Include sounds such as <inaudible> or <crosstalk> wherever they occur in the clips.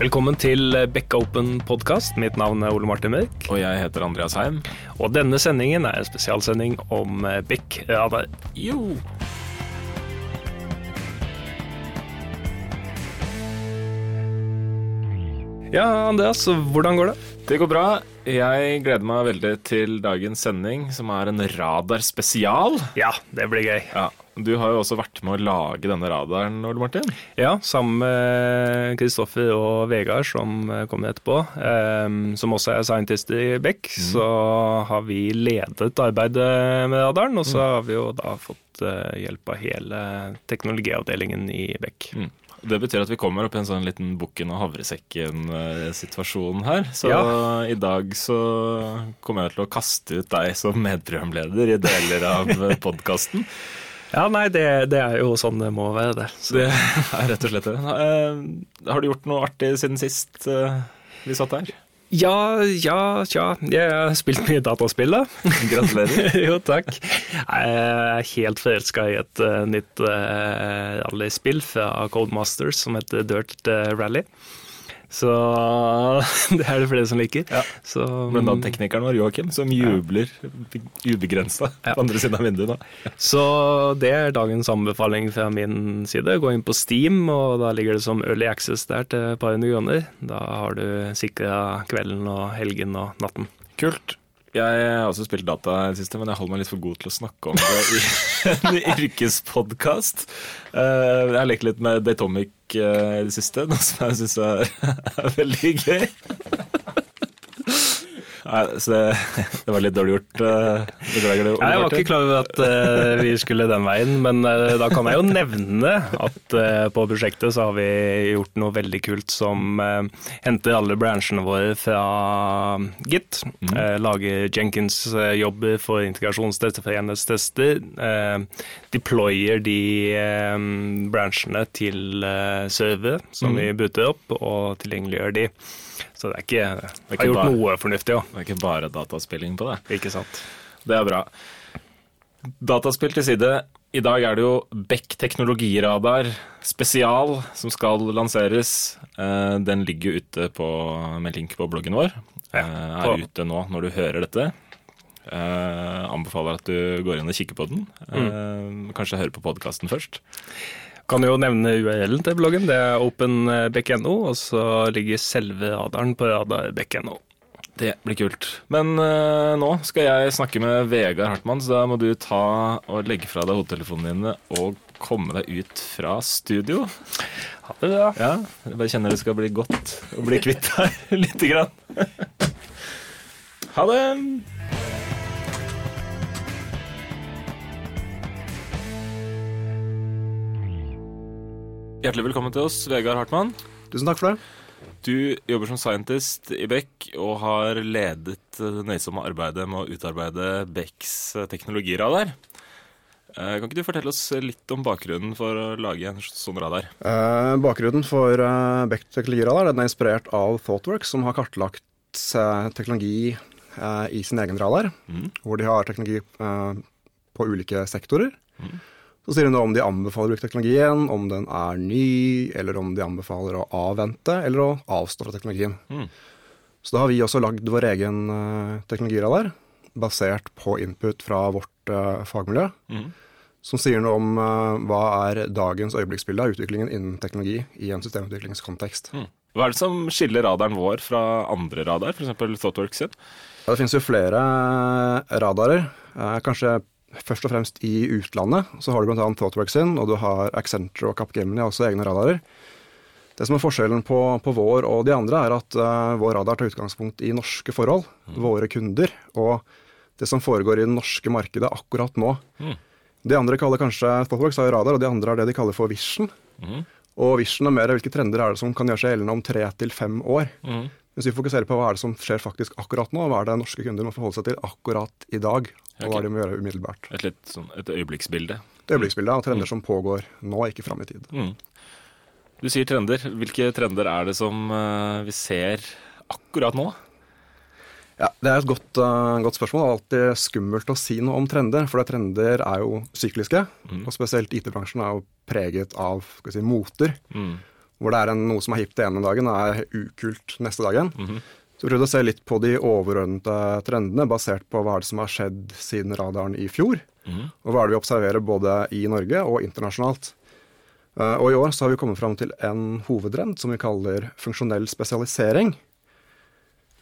Velkommen til Bekka Open podkast. Mitt navn er Ole Martin Mørk. Og jeg heter Andreas Heim. Og denne sendingen er en spesialsending om Beck radar. Jo! Ja, Andreas, hvordan går det? Det går bra. Jeg gleder meg veldig til dagens sending, som er en radarspesial. Ja, det blir gøy. Ja, Du har jo også vært med å lage denne radaren, Ole Martin. Ja, sammen med Kristoffer og Vegard, som kommer etterpå. Um, som også er scientist i Beck. Mm. Så har vi ledet arbeidet med radaren, og så mm. har vi jo da fått uh, hjelp av hele teknologiavdelingen i Beck. Mm. Det betyr at vi kommer opp i en sånn liten bukken og havresekken-situasjon her. Så ja. i dag så kommer jeg til å kaste ut deg som medprogramleder i deler av podkasten. Ja, nei, det, det, er jo sånn det må være, det. Så. Det er rett og slett det. Eh, har du gjort noe artig siden sist eh, vi satt her? Ja, ja, ja. Jeg har spilt mye dataspill, da. Gratulerer. <laughs> jo, takk. Jeg er helt forelska i et uh, nytt rallyspill fra Codemasters som heter Dirt Rally. Så <laughs> det er det flere som liker. Ja. Så, Men da teknikeren vår Joakim, som jubler ubegrensa ja. på andre siden av vinduet. Da. Så det er dagens anbefaling fra min side. Gå inn på Steam, og da ligger det som Early Access der til et par hundre kroner. Da har du sikra kvelden og helgen og natten. Kult. Jeg har også spilt data i det siste, men jeg holder meg litt for god til å snakke om det i <laughs> en yrkespodkast. Eh, jeg har lekt litt med Datomic i det siste, noe som jeg syns er, <laughs> er veldig gøy. Nei, så det, <laughs> det, var litt dårlig gjort. Eh, beklager det. Jeg var ikke klar over at uh, vi skulle den veien, men uh, da kan jeg jo nevne at uh, på prosjektet så har vi gjort noe veldig kult som henter alle bransjene våre fra Git. Mm. lager Jenkins-jobber for integrasjonstester, for enhetstester. deployer de bransjene til server som mm. vi booter opp, og tilgjengeliggjør de. Så det er ikke, det er ikke har gjort bare, noe fornuftig òg. Det er ikke bare dataspilling på det. Ikke sant. Det er bra. Dataspill til side. I dag er det jo Beck teknologiradar spesial som skal lanseres. Eh, den ligger ute på, med link på bloggen vår. Ja, eh, er ute nå når du hører dette. Uh, anbefaler at du går inn og kikker på den. Mm. kanskje høre på podkasten først. Kan jo nevne URL-en til bloggen. Det er openbekk.no, og så ligger selve radaren på radarbekk.no. Det blir kult. Men uh, nå skal jeg snakke med Vegard Hartmann, så da må du ta og legge fra deg hodetelefonene dine og komme deg ut fra studio. Ha det bra. Ja, jeg bare kjenner det skal bli godt å bli kvitt deg <laughs> lite grann. ha det. Hjertelig velkommen til oss, Vegard Hartmann. Tusen takk for det. Du jobber som scientist i Beck og har ledet det nøysomme arbeidet med å utarbeide Becks teknologiradar. Eh, kan ikke du fortelle oss litt om bakgrunnen for å lage en sånn radar? Eh, bakgrunnen for uh, Beck teknologiradar den er inspirert av ThoughtWorks, som har kartlagt uh, teknologi i sin egen radar. Mm. Hvor de har teknologi på ulike sektorer. Mm. Så sier de noe om de anbefaler å bruke teknologien, om den er ny, eller om de anbefaler å avvente eller å avstå fra teknologien. Mm. Så da har vi også lagd vår egen uh, teknologiradar, basert på input fra vårt uh, fagmiljø, mm. som sier noe om uh, hva er dagens øyeblikksbilde av utviklingen innen teknologi i en systemutviklingskontekst. Mm. Hva er det som skiller radaren vår fra andre radar, f.eks. ThoughtWorks sin? Ja, det finnes jo flere radarer. kanskje først og fremst i utlandet. Så har du bl.a. ThoughtWorks sin, og du har Accenture og Capgemini også egne radarer. Det som er forskjellen på, på vår og de andre, er at uh, vår radar tar utgangspunkt i norske forhold, mm. våre kunder, og det som foregår i det norske markedet akkurat nå. Mm. De andre kaller kanskje ThoughtWorks har radar, og de andre er det de kaller for Vision. Mm. Og Vision er mer hvilke trender er det som kan gjøre seg gjeldende om tre til fem år. Mm. Hvis vi fokuserer på hva er det som skjer faktisk akkurat nå, hva er det norske kunder må forholde seg til akkurat i dag, og hva de må gjøre umiddelbart. Et, litt, sånn, et øyeblikksbilde? Et øyeblikksbilde av trender mm. som pågår nå, ikke fram i tid. Mm. Du sier trender. Hvilke trender er det som uh, vi ser akkurat nå? Ja, Det er et godt, uh, godt, spørsmål. Det er alltid skummelt å si noe om trender. For trender er jo sykliske. Mm. Og spesielt IT-bransjen er jo preget av si, moter. Mm. Hvor det er en, noe som er hipt den ene dagen, og er ukult neste dagen. Så vi prøvde å se litt på de overordnede trendene, basert på hva er det som har skjedd siden radaren i fjor. Og hva er det vi observerer både i Norge og internasjonalt. Eh, og i år så har vi kommet fram til en hovedtrend som vi kaller funksjonell spesialisering.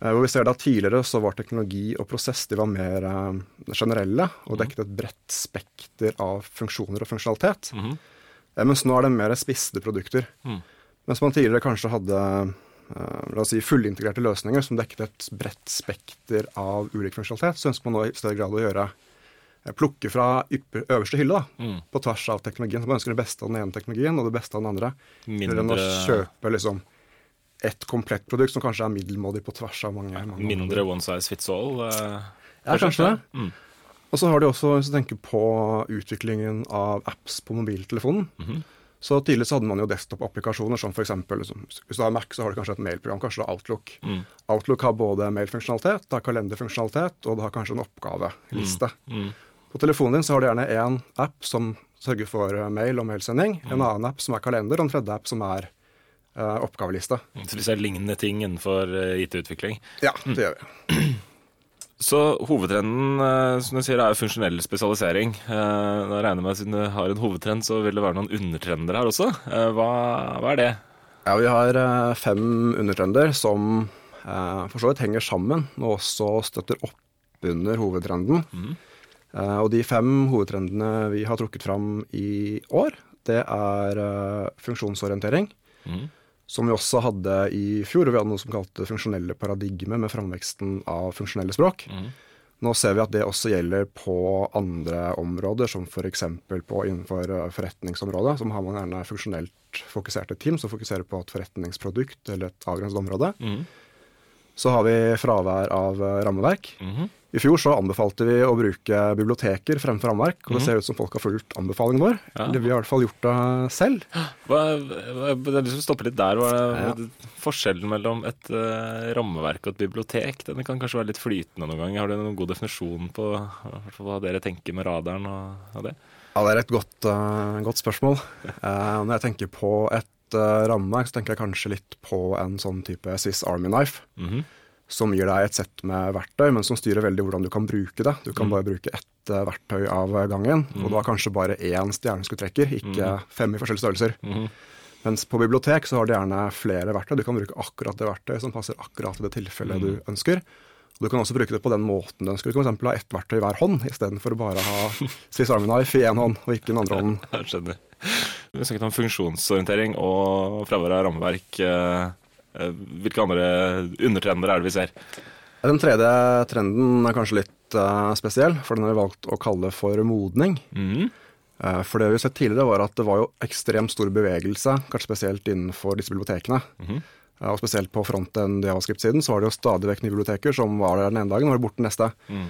Eh, Hvor vi ser da Tidligere så var teknologi og prosess de var mer eh, generelle og dekket et bredt spekter av funksjoner og funksjonalitet. Eh, Mens nå er det mer spissede produkter. Mens man tidligere kanskje hadde eh, la oss si fullintegrerte løsninger som dekket et bredt spekter av ulik funksjonalitet, så ønsker man nå i større grad å gjøre eh, plukke fra ypper, øverste hylle da, på tvers av teknologien. Så man ønsker det beste av den ene teknologien og det beste av den andre. Mindre... enn å kjøpe liksom et komplett produkt som kanskje er middelmådig på tvers av mange, mange Mindre one size fits all? eh, Ja, kanskje det. Mm. Og så har de også, hvis du tenker på utviklingen av apps på mobiltelefonen Mhm. Så Tidligere så hadde man jo desktop-applikasjoner som f.eks. Liksom, hvis du har Mac, så har du kanskje et mailprogram, kanskje Outlook. Mm. Outlook har både mailfunksjonalitet, det har kalenderfunksjonalitet, og det har kanskje en oppgaveliste. Mm. På telefonen din så har du gjerne én app som sørger for eh, mail og mailsending, Mm. en annen app som er kalender, og en tredje app som er uh, oppgaveliste. Så disse er lignende ting innenfor eh, IT-utvikling. Ja, det gjør vi. <clears throat> Så hovedtrenden eh, som du sier, er funksjonell spesialisering. Eh, regner jeg med at Siden du har en hovedtrend, så vil det være noen undertrender her også. Eh, Hva, hva er det? Ja, vi har fem undertrender som for så vidt henger sammen, og også støtter opp under hovedtrenden. Mm. og de fem hovedtrendene vi har trukket fram i år, det er funksjonsorientering, Mhm. Som vi også hadde i fjor. og Vi hadde noe som kalte funksjonelle paradigme med framveksten av funksjonelle språk. Nå ser vi at det også gjelder på andre områder, som f.eks. innenfor eh, forretningsområdet. Som har man gjerne funksjonelt fokuserte team som fokuserer på et forretningsprodukt eller et avgrenset område. Så har vi fravær av eh, rammeverk. I fjor så anbefalte vi å bruke biblioteker fremfor rammeverk, og det ser ut som folk har fulgt anbefalingen vår. Ja. Eller vi har i hvert fall gjort det selv. Hva, hva, det er liksom stoppe litt der. Hva er forskjellen mellom et uh, rammeverk og et bibliotek? Den kan kanskje være litt flytende noen ganger. Har du noen god definisjon på hva dere tenker med radaren og, og det? Ja, det er et godt, uh, godt spørsmål. Uh, <laughs> når jeg tenker på et uh, rammeverk, så tenker jeg kanskje litt på en sånn type Swiss Army Knife. Mhm. Som gir deg et sett med verktøy, men som styrer veldig hvordan du kan bruke det. Du kan Mm. bare bruke ett uh, verktøy av gangen, og du har kanskje bare én stjerneskuddtrekker, ikke Mm. fem i forskjellige størrelser. -hmm. Mens på bibliotek så har du gjerne flere verktøy. Du kan bruke akkurat det verktøyet som passer akkurat til det tilfellet Mm. du ønsker. Og du kan også bruke det på den måten du ønsker. Du kan f.eks. ha ett verktøy i hver hånd, istedenfor å bare ha <laughs> Swiss Army Knife i én hånd og ikke i den andre hånden. Jeg skjønner. Vi snakket om funksjonsorientering og fravær av rammeverk. Eh, eh, Hvilke andre undertrender er det vi ser? Den tredje trenden er kanskje litt eh, spesiell, for den har vi valgt å kalle for modning. Mm. For det vi har sett tidligere var at det var jo ekstremt stor bevegelse, kanskje spesielt innenfor disse bibliotekene. Mm. Og spesielt på fronten javascript-siden så var det jo stadig vekk nye biblioteker som var der den ene dagen og var borte neste. Mm.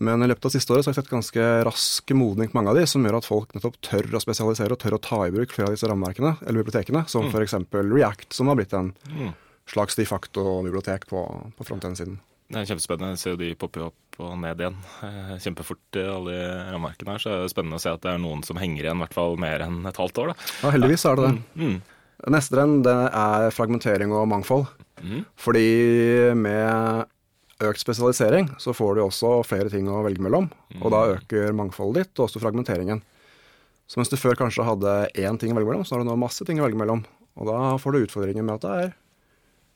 Men i løpet av siste året så har vi sett ganske rask modning på mange av de, som gjør at folk nettopp tør å spesialisere og tør å ta i bruk flere av disse rammeverkene, eller bibliotekene, som for f.eks. React, som har blitt en Mm. slags de facto-bibliotek på, på frontend-siden. Det er kjempespennende. Jeg ser jo de popper opp og ned igjen eh, kjempefort, i alle de rammeverkene her. Så er det spennende å se at det er noen som henger igjen i hvert fall mer enn et halvt år. da. Ja, heldigvis er det det. Mm. Neste trend det er fragmentering og mangfold. Mm. Fordi med økt spesialisering så får du også flere ting å velge mellom. Og da øker mangfoldet ditt, og også fragmenteringen. Så mens du før kanskje hadde én ting å velge mellom, så har du nå masse ting å velge mellom. Og da får du utfordringer med at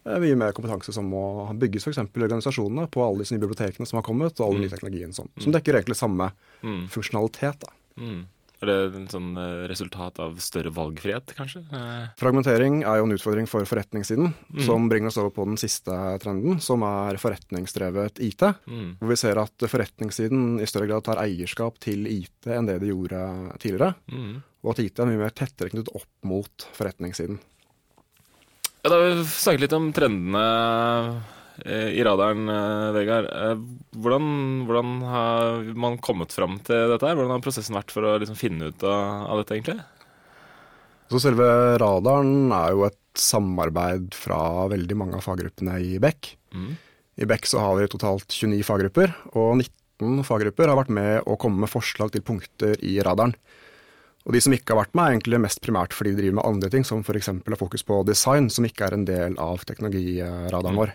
det er mye mer kompetanse som må bygges f.eks. i organisasjonene på alle disse nye bibliotekene som har kommet, og all den nye teknologien som, som dekker egentlig samme Mm. funksjonalitet. da. Mm. Er det en sånn eh, resultat av større valgfrihet, kanskje? Eh, Fragmentering er jo en utfordring for forretningssiden, som bringer oss over på den siste trenden, som er forretningsdrevet IT. Mm. Hvor vi ser at forretningssiden i større grad tar eierskap til IT enn det de gjorde tidligere. Mm. Og at IT er mye mer tettere knyttet opp mot forretningssiden. Ja, da har vi snakket litt om trendene i radaren, eh, Vegard. Eh, Hvordan, hvordan har man kommet fram til dette? her? Hvordan har prosessen vært for å liksom finne ut av, av dette, egentlig? Så selve radaren er jo et samarbeid fra veldig mange av faggruppene i Beck. Mm. I Beck så har vi totalt 29 faggrupper, og 19 faggrupper har vært med å komme med forslag til punkter i radaren. Og de som ikke har vært med, er egentlig mest primært fordi de driver med andre ting, som f.eks. har fokus på design, som ikke er en del av teknologiradaren vår.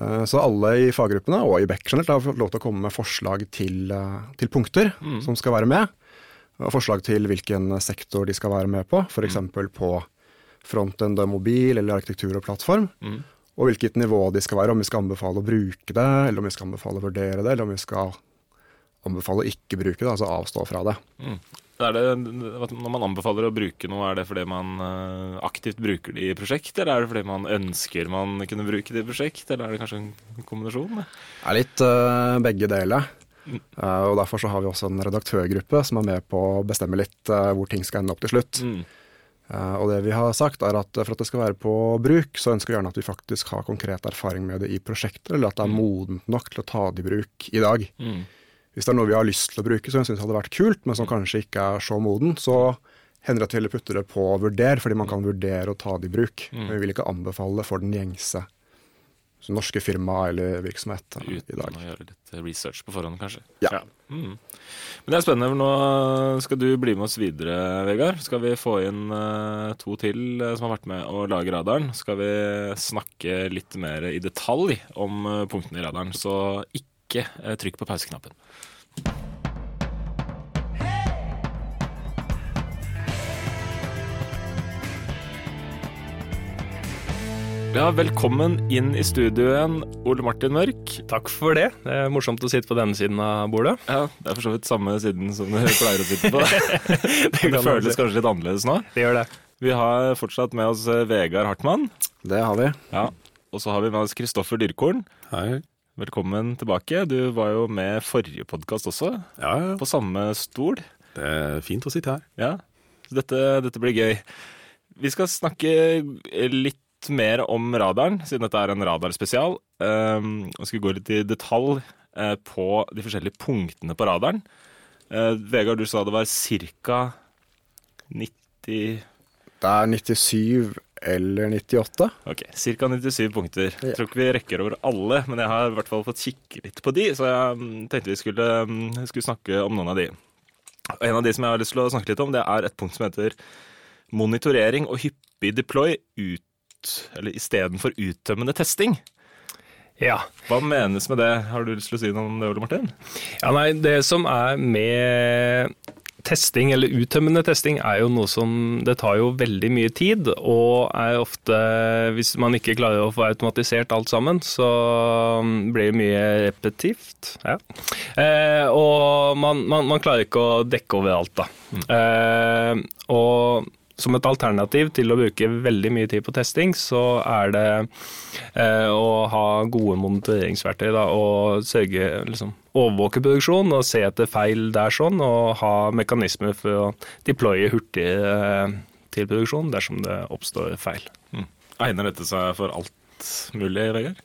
Eh, Så alle i faggruppene, og i Beck generelt, har fått lov til å komme med forslag til, eh, til punkter som skal være med. Og forslag til hvilken sektor de skal være med på, f.eks. på frontend og mobil eller arkitektur og plattform. Og hvilket nivå de skal være, om vi skal anbefale å bruke det, eller om vi skal anbefale å vurdere det, eller om vi skal anbefale å ikke bruke det, altså avstå fra det. Er det, når man anbefaler å bruke noe, er det fordi man eh, aktivt bruker det i prosjekt, eller er det fordi man ønsker man kunne bruke det i prosjekt, eller er det kanskje en kombinasjon? Det er litt uh, begge deler. Eh, og Derfor så har vi også en redaktørgruppe som er med på å bestemme litt uh, hvor ting skal ende opp til slutt. Mm. Og det vi har sagt er at for at det skal være på bruk, så ønsker vi gjerne at vi faktisk har konkret erfaring med det i prosjekter, eller at det er modent nok til å ta det i bruk i dag. Mm. Hvis det er noe vi har lyst til å bruke som vi syns hadde vært kult, men som kanskje ikke er så moden, så hender det til å putte det på å vurdere, fordi man kan vurdere å ta det i bruk. Men vi vil ikke anbefale for den gjengse så norske firma eller virksomhet Uten i Uten å gjøre litt research på forhånd, kanskje. Ja. Mm. Men det er spennende. for Nå skal du bli med oss videre, Vegard. Skal vi få inn eh, to til eh, som har vært med å lage radaren. Skal vi snakke litt mer i detalj om eh, punktene i radaren. Så ikke eh, trykk på pauseknappen. Ja, velkommen inn i studio igjen, Ole Martin Mørk. Takk for det. Det er morsomt å sitte på denne siden av bordet. Ja, Det er for så vidt samme siden som du pleier å sitte på. <laughs> det man føles kanskje litt annerledes nå. Det gjør det. Vi har fortsatt med oss eh, Vegard Hartmann. Det har vi. Ja. Og så har vi med oss Kristoffer Dyrkorn. Hei. Velkommen tilbake. Du var jo med forrige podkast også, Ja, ja. på samme stol. Det er fint å sitte her. Ja, så dette, dette blir gøy. Vi skal snakke litt mer om radaren, siden dette er en radarspesial. Vi skal gå litt i detalj eh, på de forskjellige punktene på radaren. Eh, Vegard, du sa det var ca. 90 Det er 97 eller 98. Ok, Ca. 97 punkter. Ja. Jeg tror ikke vi rekker over alle, men jeg har i hvert fall fått kikke litt på de, så jeg mm, tenkte vi skulle, mm, skulle snakke om noen av de. Og En av de som jeg har lyst til å snakke litt om, det er et punkt som heter monitorering og hyppig deploy ut, eller istedenfor uttømmende testing. Ja. Hva menes med det? Har du lyst til å si noe om det, Ole Martin? ja. Nei, det som er med testing, eller uttømmende testing, er jo noe som Det tar jo veldig mye tid, og er ofte Hvis man ikke klarer å få automatisert alt sammen, så blir det mye repetitivt. Ja. Eh, og man, man, man klarer ikke å dekke over alt, da. Eh, og som et alternativ til å bruke veldig mye tid på testing, så er det eh, å ha gode monitoreringsverktøy da, og sørge liksom, overvåke produksjon og se etter feil der sånn, og ha mekanismer for å deploye hurtig eh, til produksjon dersom det oppstår feil. Egner dette seg for alt mulig, Vegard?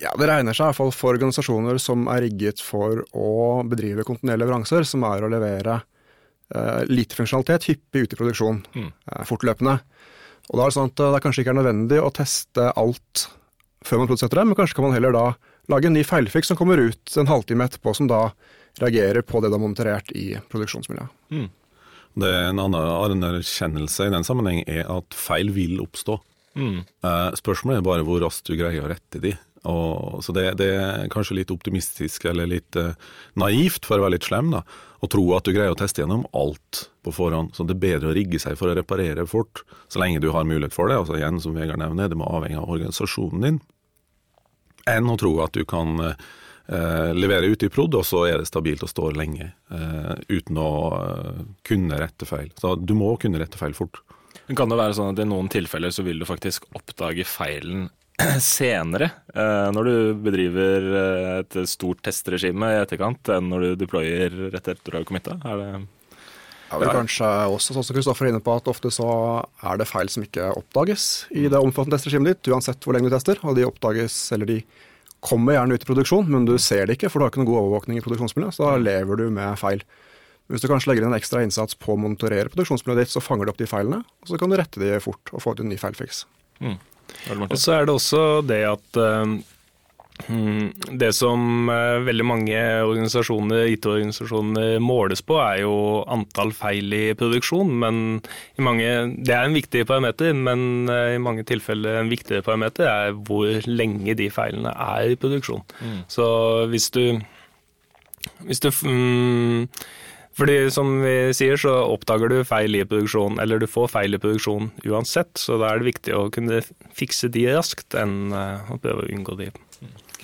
Ja, Det regner seg i hvert fall for organisasjoner som er rigget for å bedrive kontinuerlige leveranser, som er å levere eh, lite funksjonalitet hyppig ut i produksjon Mm. eh, fortløpende. Og da er Det sånn at eh, det kanskje ikke er nødvendig å teste alt før man produserer det, men kanskje kan man heller da lage en ny feilfiks som kommer ut en halvtime etterpå, som da reagerer på det du har monitorert i produksjonsmiljøet. Det er En annen anerkjennelse i den sammenheng er at feil vil oppstå. Mm. Eh, spørsmålet er bare hvor raskt du greier å rette de. Og, så det, det er kanskje litt optimistisk eller litt uh, naivt, for å være litt slem, da, å tro at du greier å teste gjennom alt på forhånd. Så det er bedre å rigge seg for å reparere fort, så lenge du har mulighet for det. Altså igjen, som Vegard nevner, det må avhenge av organisasjonen din. Enn å tro at du kan eh, levere ut i prod, og så er det stabilt og står lenge eh, uten å eh, kunne rette feil. Så du må kunne rette feil fort. Men Kan det være sånn at i noen tilfeller så vil du faktisk oppdage feilen <clears throat> senere, eh, når du bedriver eh, et stort testregime i etterkant, enn når du deployer rett etter du har committa? Er det Ja, vel, kanskje også sånn som Kristoffer er inne på, at ofte så er det feil som ikke oppdages i det omfattende testregimet ditt, uansett hvor lenge du tester. Og de oppdages, eller de kommer gjerne ut i produksjon, men du ser det ikke, for du har ikke noen god overvåkning i produksjonsmiljøet, så da lever du med feil. Hvis du kanskje legger inn en ekstra innsats på å monitorere produksjonsmiljøet ditt, så fanger du opp de feilene, og så kan du rette de fort og få ut en ny feilfiks. Ole Og så er det også det at eh, Mm, det som uh, veldig mange organisasjoner, IT-organisasjoner måles på, er jo antall feil i produksjon. Men i mange, det er en viktig parameter, men uh, i mange tilfeller en viktigere parameter er hvor lenge de feilene er i produksjon. Mm. Så hvis du, hvis du um, fordi som vi sier, så oppdager du feil i produksjon, eller du får feil i produksjon uansett. Så da er det viktig å kunne fikse de raskt, enn uh, å prøve å unngå de.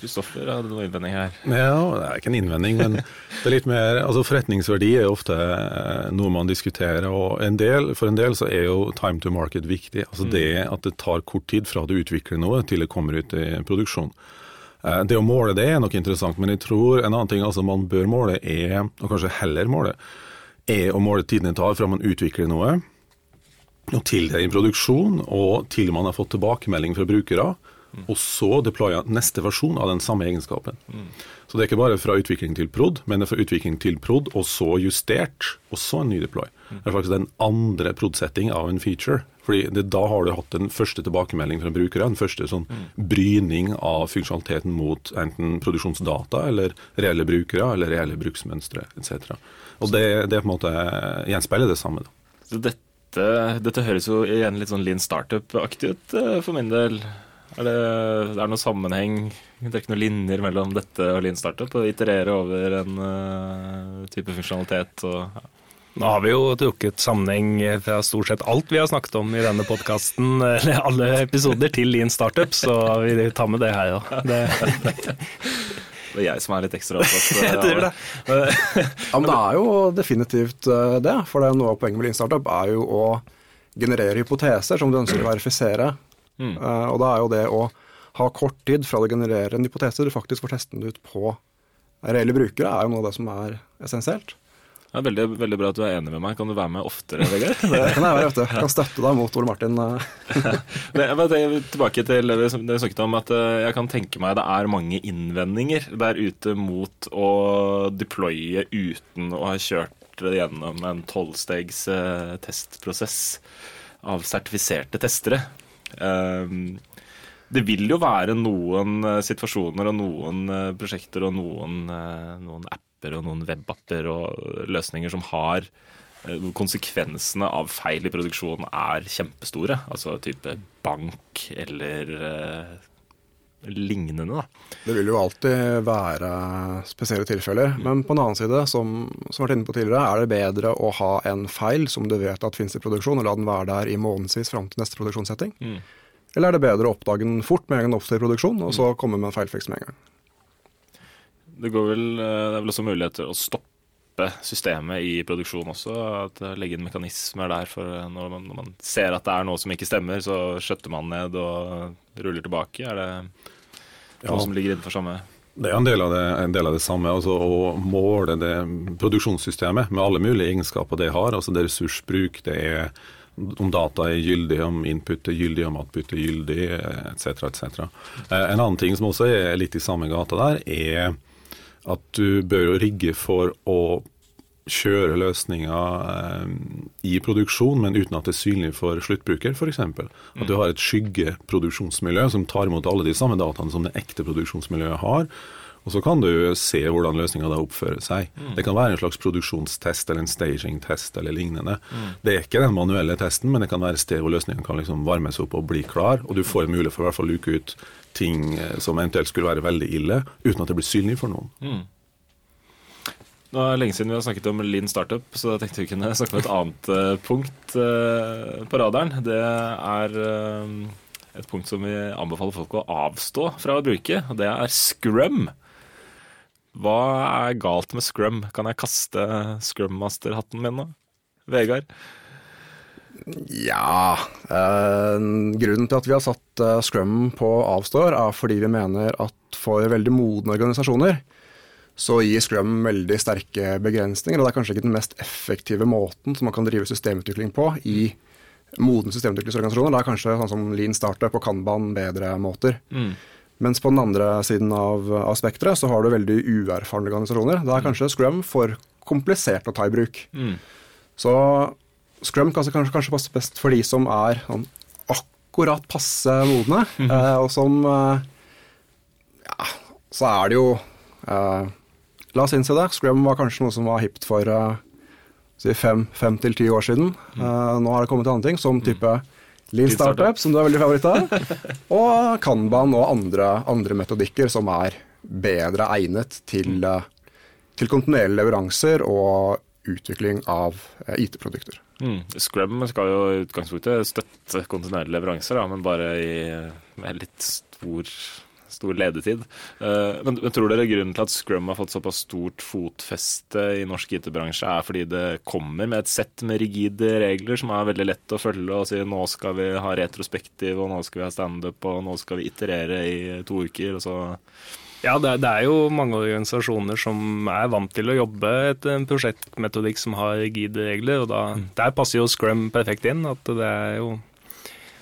Kristoffer hadde noen innvending her. Ja, Det er ikke en innvending, men det er litt mer, altså forretningsverdi er ofte eh, noe man diskuterer. og en del, For en del så er jo time to market viktig. altså mm. Det at det tar kort tid fra du utvikler noe til det kommer ut i produksjon. Eh, det å måle det er nok interessant, men jeg tror en annen ting altså man bør måle, er, og kanskje heller måle, er å måle tiden det tar fra man utvikler noe, og til det er i produksjon, og til man har fått tilbakemelding fra brukere og så deploye neste versjon av den samme egenskapen. Så det er ikke bare fra utvikling til prod, men det er fra utvikling til prod, og så justert, og så en ny deploy. Det er faktisk den andre prod-setting av en feature. fordi det, Da har du hatt den første tilbakemelding fra brukere, den første sånn bryning av funksjonaliteten mot enten produksjonsdata eller reelle brukere eller reelle bruksmønstre etc. Og det, det på en måte gjenspeiler det samme. da. Så dette, dette høres jo igjen litt sånn lean startup-aktig ut eh, for min del. Er det, det er noen sammenheng, det ikke noen linjer mellom dette og Lean Startup? Og iterere over en uh, type funksjonalitet og ja. Nå har vi jo trukket sammenheng fra stort sett alt vi har snakket om i denne podkasten, <laughs> eller alle episoder, til Lean Startup, så vi tar med det her òg. <laughs> Det... det er jeg som er litt ekstra opptatt. <laughs> Jeg tror det. ja, men det er jo definitivt eh, det. For det er noe av poenget med Lean Startup er jo å generere hypoteser som du ønsker å verifisere Mm. Uh, og da er jo det å ha kort tid fra det genererer en hypotese, du faktisk får testen det ut på reelle brukere, er jo noe av det som er essensielt. Er veldig, veldig, bra at du er enig med meg. Kan du være med oftere, Vegard? <laughs> Det kan jeg være, du. Jeg kan støtte deg mot Ole Martin. <laughs> Men, tilbake til det vi snakket om, at eh, jeg kan tenke meg det er mange innvendinger der ute mot å deploye uten å ha kjørt det gjennom en tolvstegs eh, testprosess av sertifiserte testere. Ehm, det vil jo være noen eh, situasjoner og noen eh, prosjekter og noen, eh, noen apper og noen webapper og løsninger som har konsekvensene av feil i produksjonen er kjempestore. Altså type bank eller lignende. Da. Det vil jo alltid være spesielle tilfeller. Mm. Men på en annen side, som, som vært inne på tidligere, er det bedre å ha en feil som du vet at finnes i produksjon, og la den være der i månedsvis fram til neste produksjonssetting. Mm. Eller er det bedre å oppdage den fort med en gang oppstår i produksjon, og så mm. komme med en feilfiks med en gang? Det, vel, eh, det er vel også muligheter å stoppe systemet i produksjon også. at Legge inn mekanismer der for når man, når man, ser at det er noe som ikke stemmer, så skjøtter man ned og ruller tilbake. Er det noe ja. som ligger innenfor samme det er en del av det, del av det samme. altså Å måle det produksjonssystemet med alle mulige egenskaper det har. altså Det er ressursbruk, det er om data er gyldig, om input er gyldig, om output er gyldig, etc. etc. Eh, en annen ting som også er litt i samme gata der, er at du bør rigge for å kjøre løsninger eh, i produksjon, men uten at det er synlig for sluttbruker, f.eks. At du har et skyggeproduksjonsmiljø som tar imot alle de samme dataene som det ekte produksjonsmiljøet har og så kan du se hvordan løsninga da oppfører seg. Mm. Det kan være en slags produksjonstest eller en staging-test eller lignende. Mm. Det er ikke den manuelle testen, men det kan være et sted hvor løsningen kan liksom varmes opp og bli klar. Og du får en mulighet for å luke ut ting eh, som eventuelt skulle være veldig ille, uten at det blir synlig for noen. Mm. Nå er det lenge siden vi har snakket om Lean Startup, så jeg tenkte vi kunne snakke om et annet uh, punkt uh, på radaren. Det er uh, et punkt som vi anbefaler folk å avstå fra å bruke, og det er Scrum. Hva er galt med scrum? Kan jeg kaste scrum-master-hatten min nå? Vegard? Ja eh, Grunnen til at vi har satt eh, scrum på avstår, er fordi vi mener at for veldig modne organisasjoner så gir scrum veldig sterke begrensninger. Og det er kanskje ikke den mest effektive måten som man kan drive systemutvikling på i modne systemutviklingsorganisasjoner. Det er kanskje sånn som Lean Startup og Kanban bedre måter. Mm. Mens på den andre siden av, av spekteret så har du veldig uerfarne organisasjoner. Da er kanskje Scrum for komplisert å ta i bruk. Mm. Så Scrum kan kanskje, kanskje passe best for de som er sånn akkurat passe modne, mm. eh, og som eh, ja, så er det jo eh, La oss innse det. Scrum var kanskje noe som var hipt for eh, si fem, fem til ti år siden. Eh, nå har det kommet til andre ting, som type Lean Startup, som du er veldig favoritt av. <laughs> Og Kanban og andre, andre metodikker som er bedre egnet til, uh, til kontinuerlige leveranser og utvikling av IT-produkter. Mm. Scrum skal jo i utgangspunktet støtte kontinuerlige leveranser, da, men bare i, med litt stor stor ledetid. Eh, men, men, tror dere grunnen til at Scrum har fått såpass stort fotfeste i norsk IT-bransje, er fordi det kommer med et sett med rigide regler som er veldig lett å følge og si nå skal vi ha retrospektiv, og nå skal vi ha standup, og nå skal vi iterere i to uker, og så ja, det er, det er, jo mange organisasjoner som er vant til å jobbe etter en prosjektmetodikk som har rigide regler, og da, mm. der passer jo Scrum perfekt inn. at det er jo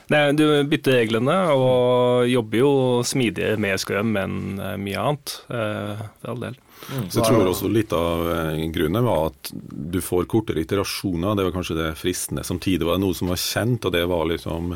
Nei, du bytter reglene og jobber jo smidigere med Scrum enn eh, mye annet, eh, for all del. Mm. Så jeg tror også litt av eh, grunnen var at du får kortere iterasjoner. Det var kanskje det fristende. Samtidig var det noe som var kjent, og det var liksom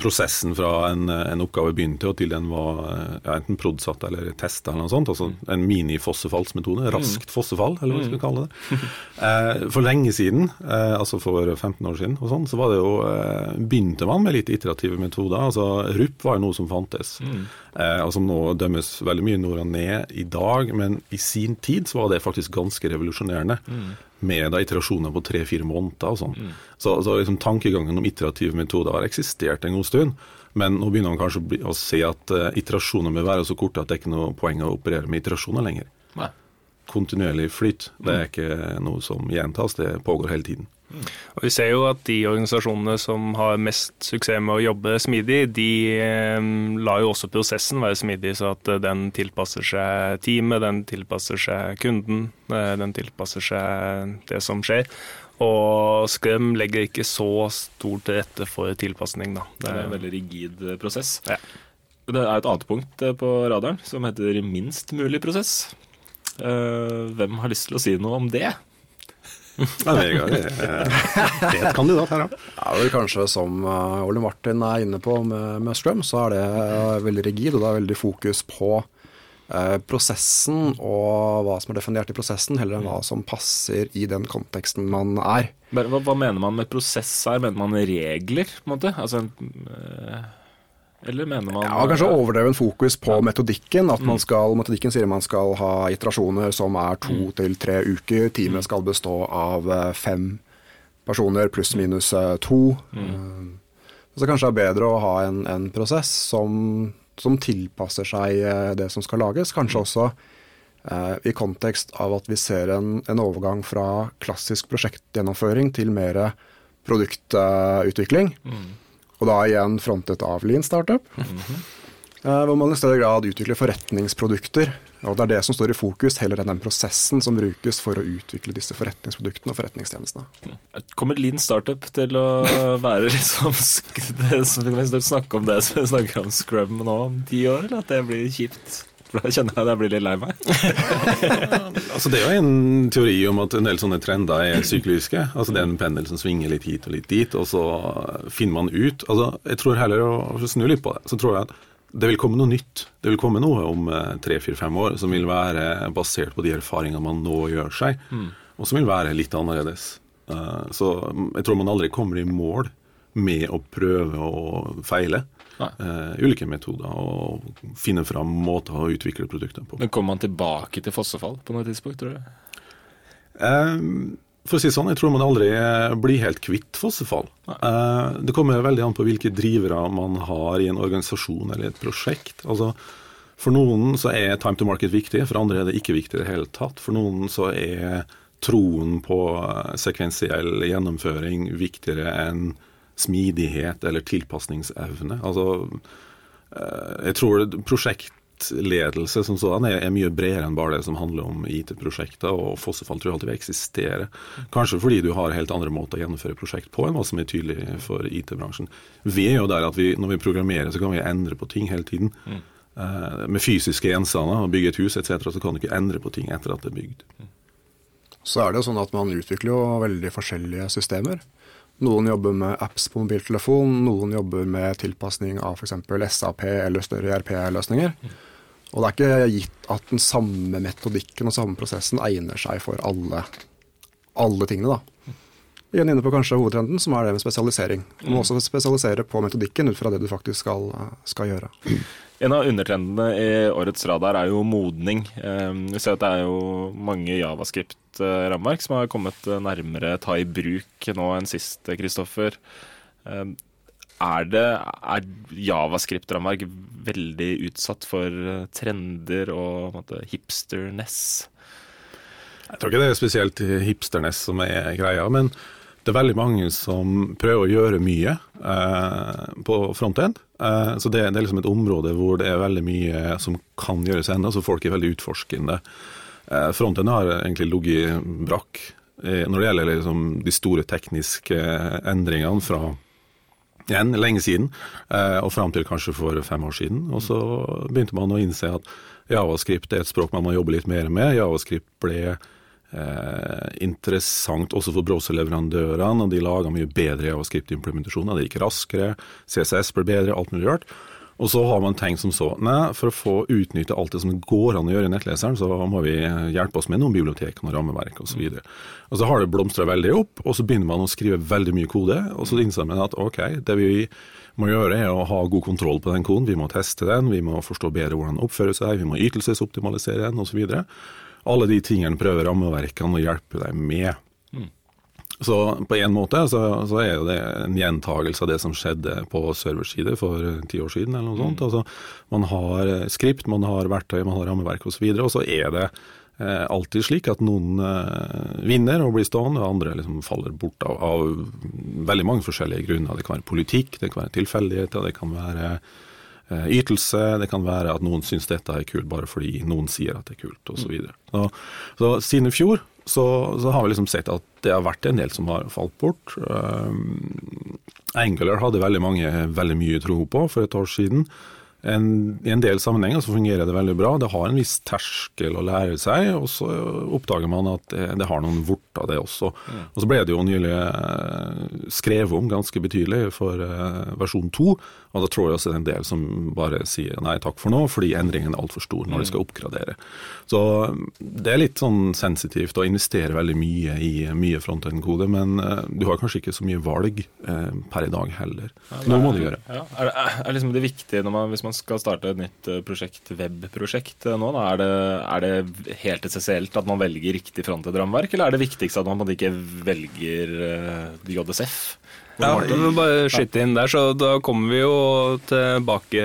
prosessen fra en, en, oppgave begynte og til den var eh, ja, enten prodsatt eller testa eller noe sånt. Altså en mini-fossefallsmetode. Mm. Raskt fossefall, eller hva vi skal kalle det. Eh, for lenge siden, eh, altså for 15 år siden, og sånn, så var det jo, eh, begynte man med litt iterative metoder. altså RUP var jo noe som fantes, mm. eh, og som nå dømmes veldig mye nord og ned i dag. Men i sin tid så var det faktisk ganske revolusjonerende. Mm med da, iterasjoner på tre-fire måneder. og sånn. Mm. Så, så liksom, Tankegangen om iterative metoder har eksistert en god stund. Men nå begynner man kanskje å se at uh, iterasjoner må være så korte at det er ikke noe poeng å operere med iterasjoner lenger. Nei. Kontinuerlig flyt. Det er ikke noe som gjentas, det pågår hele tiden. Og Vi ser jo at de organisasjonene som har mest suksess med å jobbe smidig, de eh, lar jo også prosessen være smidig, så at eh, den tilpasser seg teamet, den tilpasser seg kunden, eh, den tilpasser seg det som skjer. Og Scrum legger ikke så stort til rette for tilpasning. Da. Det er en veldig rigid prosess. Ja. Det er et annet punkt på radaren som heter minst mulig prosess. Hvem har lyst til å si noe om det? Ja, Vegard <laughs> er et kandidat her, ja. ja vel, kanskje som uh, Ole Martin er inne på med, med Strøm, så er det uh, veldig rigid, og det er veldig fokus på eh, prosessen og hva som er definert i prosessen, heller enn hva som passer i den konteksten man er. Hva, hva mener man med prosess her? Mener man regler, på en måte? Altså en eller mener man Ja, Kanskje overdreven fokus på ja. metodikken. At man mm. skal, Metodikken sier man skal ha iterasjoner som er to mm. til tre uker. Teamet mm. skal bestå av eh, fem personer pluss minus eh, to. Mm. Så kanskje det er bedre å ha en, en prosess som, som, tilpasser seg det som skal lages. Kanskje også eh, i kontekst av at vi ser en, en overgang fra klassisk prosjektgjennomføring til mer produktutvikling. Uh, og da igjen frontet av Lean Startup. Mm -hmm. Hvor man i større grad utvikler forretningsprodukter. Og det er det som står i fokus, heller enn den prosessen som brukes for å utvikle disse forretningsproduktene og forretningstjenestene. Kommer Lean Startup til å være liksom det som vi snakke om det som vi snakker om Scrum nå om ti år, eller at det blir kjipt? For da kjenner jeg at jeg blir litt lei meg. <laughs> altså Det er jo en teori om at en del sånne trender er sykliske. Altså Det er en pendel som svinger litt hit og litt dit, og så finner man ut Altså Jeg tror heller å snu litt på det, så tror jeg at det vil komme noe nytt. Det vil komme noe om eh, tre-fire-fem år som vil være basert på de erfaringene man nå gjør seg, mm. og som vil være litt annerledes. Uh, så jeg tror man aldri kommer i mål med å prøve og feile uh, ulike metoder og finne fram måter å utvikle produkter på. Men Kommer man tilbake til fossefall på noe tidspunkt, tror du? Uh, for å si sånn, Jeg tror man aldri blir helt kvitt fossefall. Uh, det kommer veldig an på hvilke drivere man har i en organisasjon eller et prosjekt. Altså, For noen så er time to market viktig, for andre er det ikke viktig i det hele tatt. For noen så er troen på sekvensiell gjennomføring viktigere enn smidighet eller tilpasningsevne. Altså, eh, jeg tror prosjektledelse som sådan er, er, mye bredere enn bare det som handler om IT-prosjekter, og fossefall tror jeg alltid vil eksistere. Kanskje fordi du har helt andre måter å gjennomføre prosjekt på enn hva som er tydelig for IT-bransjen. Vi er jo der at vi, når vi programmerer, så kan vi endre på ting hele tiden. Mm. Uh, med fysiske gjenstander, bygge et hus etc., så kan du ikke endre på ting etter at det er bygd. Så er det jo sånn at man utvikler jo veldig forskjellige systemer. Noen jobber med apps på mobiltelefon, noen jobber med tilpasning av f.eks. SAP eller større IRP-løsninger. Og det er ikke gitt at den samme metodikken og samme prosessen egner seg for alle, alle tingene. da. Igjen inne på kanskje hovedtrenden, som er det med spesialisering. Du må også spesialisere på metodikken ut fra det du faktisk skal, skal gjøre. En av undertrendene i årets radar er jo modning. Eh, vi ser at det er jo mange javascript-rammeverk som har kommet nærmere ta i bruk nå enn sist, Kristoffer. Eh, er, det, er javascript-rammeverk veldig utsatt for trender og hipsterness? Jeg tror ikke det er spesielt hipsterness som er greia, men det er veldig mange som prøver å gjøre mye eh, på frontend. Eh, så det, det, er liksom et område hvor det er veldig mye som kan gjøres ennå, så folk er veldig utforskende. Eh, frontend har egentlig ligget brakk eh, når det gjelder liksom de store tekniske endringene fra igjen lenge siden, eh, og fram til kanskje for fem år siden. Og så begynte man å innse at Javascript er et språk man må jobbe litt mer med. Javascript ble eh, interessant også for browserleverandørene, og de laga mye bedre javascript-implementasjoner. Det gikk raskere, CSS ble bedre, alt mulig rart. Og så har man tenkt som så nei, for å få utnytte alt det som går an å gjøre i nettleseren, så må vi hjelpe oss med noen bibliotek og rammeverk osv. Og, så og så har det blomstra veldig opp, og så begynner man å skrive veldig mye kode. Og så innser man at ok, det vi må gjøre er å ha god kontroll på den koden. Vi må teste den, vi må forstå bedre hvordan den oppfører seg, vi må ytelsesoptimalisere den osv. Alle de tingene prøver rammeverkene å hjelpe deg med. Så på en måte så, så, er det en gjentagelse av det som skjedde på serverside for ti år siden. eller noe sånt. Mm. Altså, man har skript, man har verktøy, man har rammeverk osv. Og, så og så er det eh, alltid slik at noen eh, vinner og blir stående, og andre liksom faller bort av, av, veldig mange forskjellige grunner. Det kan være politikk, det kan være tilfeldigheter, det kan være eh, ytelse, det kan være at noen syns dette er kult bare fordi noen sier at det er kult osv. Så, videre. så, så siden i fjor så, så, har vi liksom sett at det har vært en del som har falt bort. Um, Angular hadde veldig mange veldig mye tro på for et år siden. En, I en del sammenhenger så fungerer det veldig bra. Det har en viss terskel å lære seg, og så oppdager man at det, det har noen vorter, det også. Mm. Og Så ble det jo nylig eh, skrevet om ganske betydelig for uh, versjon 2, og da tror jeg også det er en del som bare sier nei takk for nå, fordi endringen er altfor stor når de skal oppgradere. Så det er litt sånn sensitivt å investere veldig mye i mye frontend-kode, men uh, du har kanskje ikke så mye valg uh, per i dag heller. Nå må du gjøre. Ja, er, det, er liksom det viktige når man, hvis man skal starte et nytt eh, prosjekt, webprosjekt nå, da, er, det, er det helt essensielt at man velger riktig frontend-rammeverk, eller er det viktigste at man ikke velger JSF? Ja, vi må bare skyte inn der, så da kommer vi jo tilbake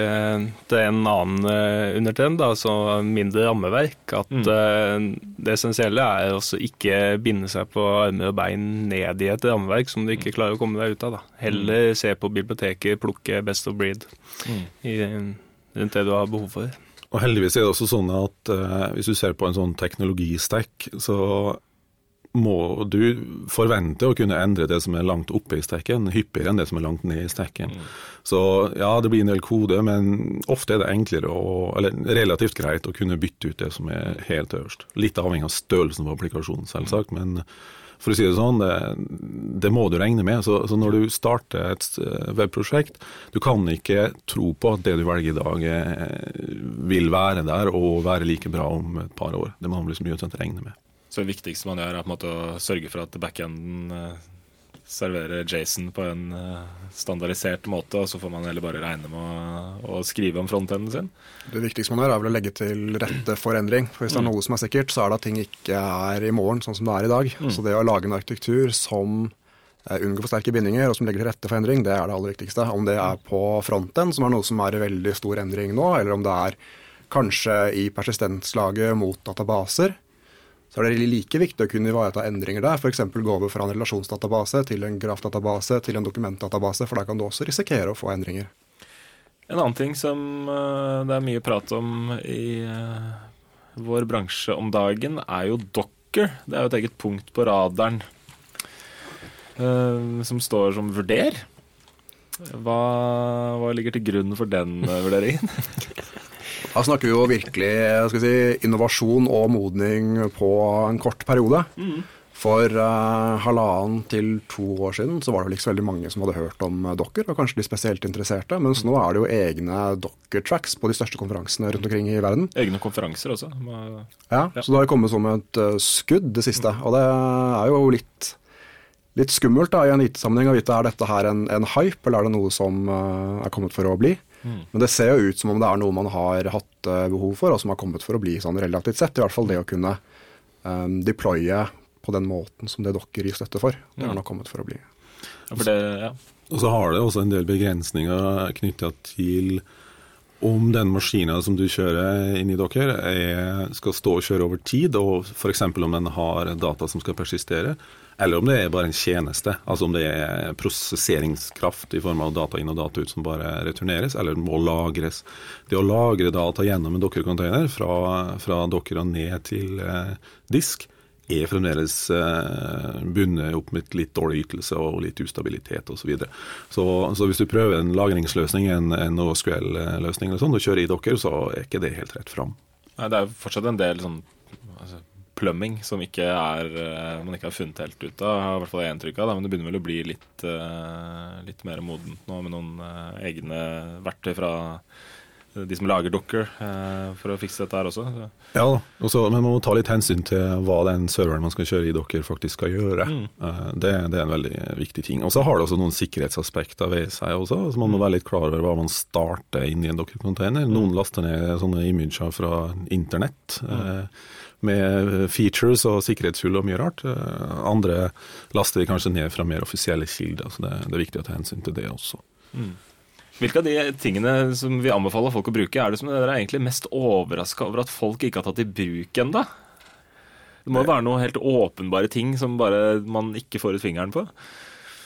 til en annen uh, undertrend, altså mindre rammeverk. At mm. uh, det essensielle er også ikke binde seg på armer og bein ned i et rammeverk som du ikke klarer å komme deg ut av. Da. Heller mm. se på biblioteket, plukke best of breed mm. i, rundt det du har behov for. Og Heldigvis er det også sånn at eh, hvis du ser på en sånn teknologistack, så må du forvente å kunne endre det som er langt oppe i stekken, hyppigere enn det som er langt ned i stekken. Mm. Så ja, det blir en del kode, men ofte er det enklere å, eller relativt greit å kunne bytte ut det som er helt øverst. Litt avhengig av størrelsen på applikasjonen, selvsagt, men for å si det sånn, det, det må du regne med. Så, så, når du starter et eh, webprosjekt, du kan ikke tro på at det du velger i dag eh, vil være der og være like bra om et par år. Det må man liksom gjøre regne med. Så det viktigste man gjør, er på en måte å sørge for at backenden uh, serverer Jason på en uh, standardisert måte, og så får man heller bare regne med å, skrive om frontenden sin. Det viktigste man gjør, er vel å legge til rette for endring. For hvis det er mm. noe som er sikkert, så er det at ting ikke er i morgen sånn som det er i dag. Mm. Så det å lage en arkitektur som uh, unngår for sterke bindinger, og som legger til rette for endring, det er det aller viktigste. Om det er på fronten, som er noe som er i veldig stor endring nå, eller om det er kanskje i persistenslaget mot databaser, så er det like viktig å kunne ivareta endringer der. F.eks. gå over fra en relasjonsdatabase til en grafdatabase til en dokumentdatabase, for da kan du også risikere å få endringer. En annen ting som uh, det er mye prat om i uh, vår bransje om dagen, er jo docker. Det er jo et eget punkt på radaren uh, som står som vurder. Hva, hva ligger til grunn for den vurderingen? <laughs> <laughs> Da snakker vi jo virkelig si, innovasjon og modning på en kort periode. Mm. For uh, halvannen til to år siden så var det vel ikke så veldig mange som hadde hørt om dokker, Docker, og kanskje de spesielt interesserte, mens nå er det jo egne Docker-tracks på de største konferansene rundt omkring i verden. Egne konferanser også. Ja, ja. så det har kommet som et uh, skudd, det siste. Og det er jo litt, litt skummelt da, i en IT-sammenheng å vite er dette her en, en, hype, eller er det noe som er kommet for å bli. Mm. Men det ser jo ut som om det er noe man har hatt behov for, og som har kommet for å bli sånn relativt sett. I hvert fall det å kunne um, deploye på den måten som det dere gir støtte for. Det har mm. nok kommet for å bli. Ja, for det, ja. Og så har det også en del begrensninger knytta til om den maskinen som du kjører inn i dere er, skal stå og kjøre over tid, og f.eks. om den har data som skal persistere, eller om det er bare en tjeneste. Altså om det er prosesseringskraft i form av data inn og data ut som bare returneres, eller må lagres. Det å lagre data gjennom en Docker-container fra, fra og ned til eh, disk, er fremdeles eh, bundet opp med litt dårlig ytelse og litt ustabilitet osv. Så, videre. så Så hvis du prøver en lagringsløsning, en, en OSQL-løsning eller sånn, og kjører i dokker, så er ikke det helt rett fram. Nei, Det er fortsatt en del sånn altså, plumbing som ikke er, eh, man ikke har funnet helt ut av. Jeg har i hvert fall inntrykk av men det begynner vel å bli litt, uh, litt mer modent nå med noen egne verktøy fra de som lager docker, eh, for å fikse dette her også. Ja, også, men man må ta litt hensyn til hva den serveren man skal kjøre i docker faktisk skal gjøre. Mm. Eh, det, det, er en veldig viktig ting. Og så har det også noen sikkerhetsaspekter ved seg også. så Man må være litt klar over hva man starter inn i en docker-container. Noen mm. laster ned sånne imager fra internett. Mm. med features og sikkerhetshull og mye rart. Andre laster de kanskje ned fra mer offisielle kilder. så det, det er viktig å ta hensyn til det også. Mm. Hvilke av de tingene som vi anbefaler folk å bruke, er det som dere er egentlig mest overraska over at folk ikke har tatt i bruk ennå? Det må jo være noen helt åpenbare ting som bare man ikke får ut fingeren på?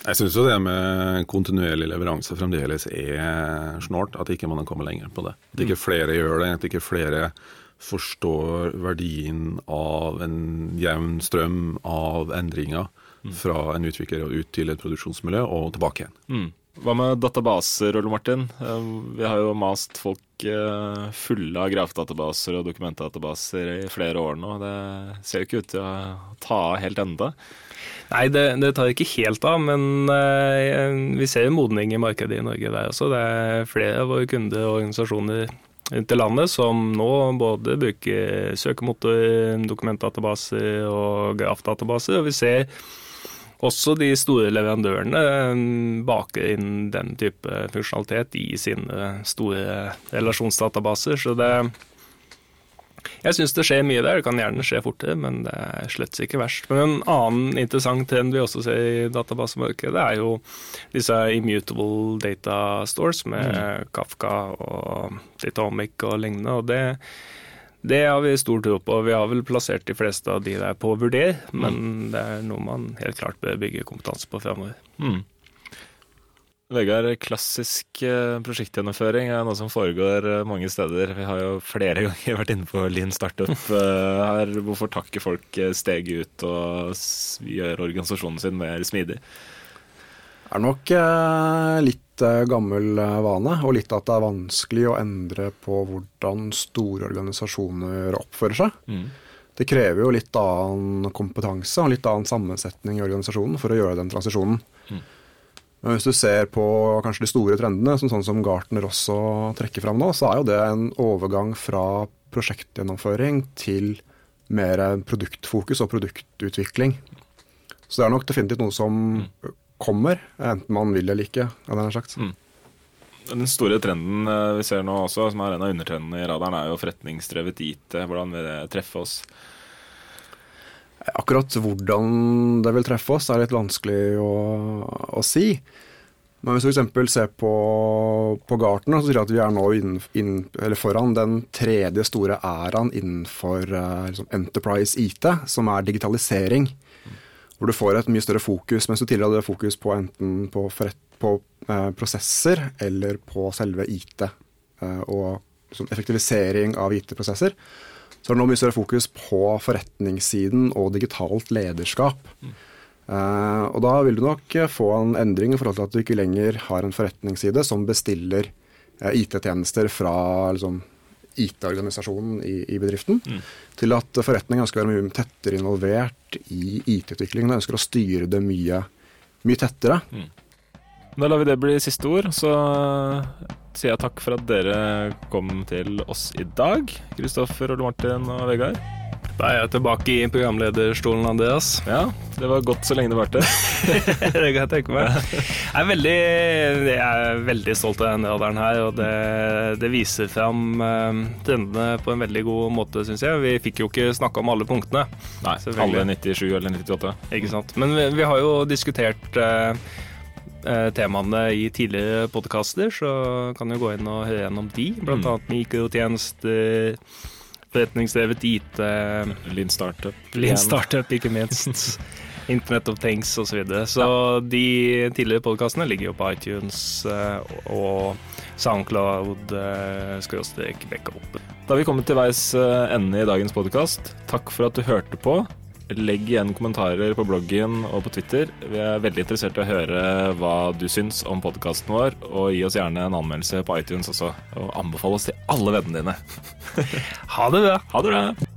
Jeg syns jo det med kontinuerlig leveranse fremdeles er snålt. At ikke man kommer lenger på det. At ikke flere gjør det. At ikke flere forstår verdien av en jevn strøm av endringer mm. fra en utvikler og ut til et produksjonsmiljø og tilbake igjen. Mm. Hva med databaser, Ole Martin? Eh, vi har jo mast folk eh, fulle av grafdatabaser og dokumentdatabaser i flere år nå. Det ser jo ikke ut til å ta av helt enda. Nei, det, det, tar ikke helt av, men uh, vi ser jo modning i markedet i Norge der også. Det er flere av våre kunder og organisasjoner rundt i landet som nå både bruker søkemotor, dokumentdatabaser og grafdatabaser. Og vi ser også de store leverandørene eh, baker inn den type funksjonalitet i sine store relasjonsdatabaser. Så det Jeg syns det skjer mye der. Det kan gjerne skje fortere, men det er slett ikke verst. Men en annen interessant trend vi også ser i databasemarkedet, er jo disse immutable data stores med mm. Kafka og Datomic og lignende. og det det har vi stor tro på. Vi har vel plassert de fleste av de der på vurder, men mm. det er noe man helt klart bør bygge kompetanse på framover. Mm. Vegard, klassisk eh, prosjektgjennomføring er noe som foregår eh, mange steder. Vi har jo flere <laughs> ganger vært inne på Lean Startup <laughs> eh, her. Hvorfor takker folk steget ut og gjør organisasjonen sin mer smidig? Det er nok litt Eh, gammel eh, vane, og litt at det er vanskelig å endre på hvordan store organisasjoner oppfører seg. Mm. Det krever jo litt annen kompetanse og litt annen sammensetning i organisasjonen for å gjøre den transisjonen. Mm. Men hvis du ser på kanskje de store trendene, som sånn som Gartner også trekker fram nå, så er jo det en overgang fra prosjektgjennomføring til mer produktfokus og produktutvikling. Så det er nok definitivt noe som mm kommer, enten man vil eller ikke. Mm. Den store trenden eh, vi ser nå også, som er en av undertrendene i radaren, er jo forretningsdrevet IT. Hvordan vil det treffe oss? Akkurat hvordan det vil treffe oss, er litt vanskelig å, å si. Men hvis vi f.eks. ser på, på Gartner, så sier de at vi er nå inn, inn, foran den tredje store æraen innenfor uh, liksom Enterprise IT, som er digitalisering hvor du får et mye større fokus, mens du tidligere hadde fokus på enten på, forrett, på eh, prosesser eller på selve IT. Eh, og liksom, effektivisering av IT-prosesser. Så er det nå mye større fokus på forretningssiden og digitalt lederskap. Mm. Eh, og da vil du nok få en endring i forhold til at du ikke lenger har en forretningsside som bestiller eh, IT-tjenester fra liksom, IT-organisasjonen i, i, bedriften, mm. til at forretningen ønsker å være mye tettere involvert i IT-utviklingen og ønsker å styre det mye, mye tettere. Mm. Da lar vi det bli siste ord. Så sier jeg takk for at dere kom til oss i dag. Kristoffer, Ole Martin og Vegard. Da er jeg tilbake i programlederstolen, Andreas. Ja, det var godt så lenge det varte. <laughs> det kan jeg tenke meg. Jeg er veldig, jeg er veldig stolt av denne radaren her, og det, det viser fram uh, trendene på en veldig god måte, syns jeg. Vi fikk jo ikke snakka om alle punktene. Nei, alle 97 eller 98. Ikke sant. Men vi, vi har jo diskutert uh, Eh, temaene i tidligere podkaster, så kan du gå inn og høre gjennom de. Blant mm. annet mikrotjenester, forretningsdrevet IT Lean Startup. Lean Startup, ikke minst. <laughs> Internet of Things osv. Så, videre. så ja. de tidligere podkastene ligger jo på iTunes eh, og Soundcloud eh, skråstrek backup. Da har vi kommet til veis ende i dagens podkast. Takk for at du hørte på. Legg igjen kommentarer på bloggen og på Twitter. Vi er veldig interessert i å høre hva du syns om podkasten vår, og gi oss gjerne en anmeldelse på iTunes også. Og anbefale oss til alle vennene dine. ha det bra. Ha det bra.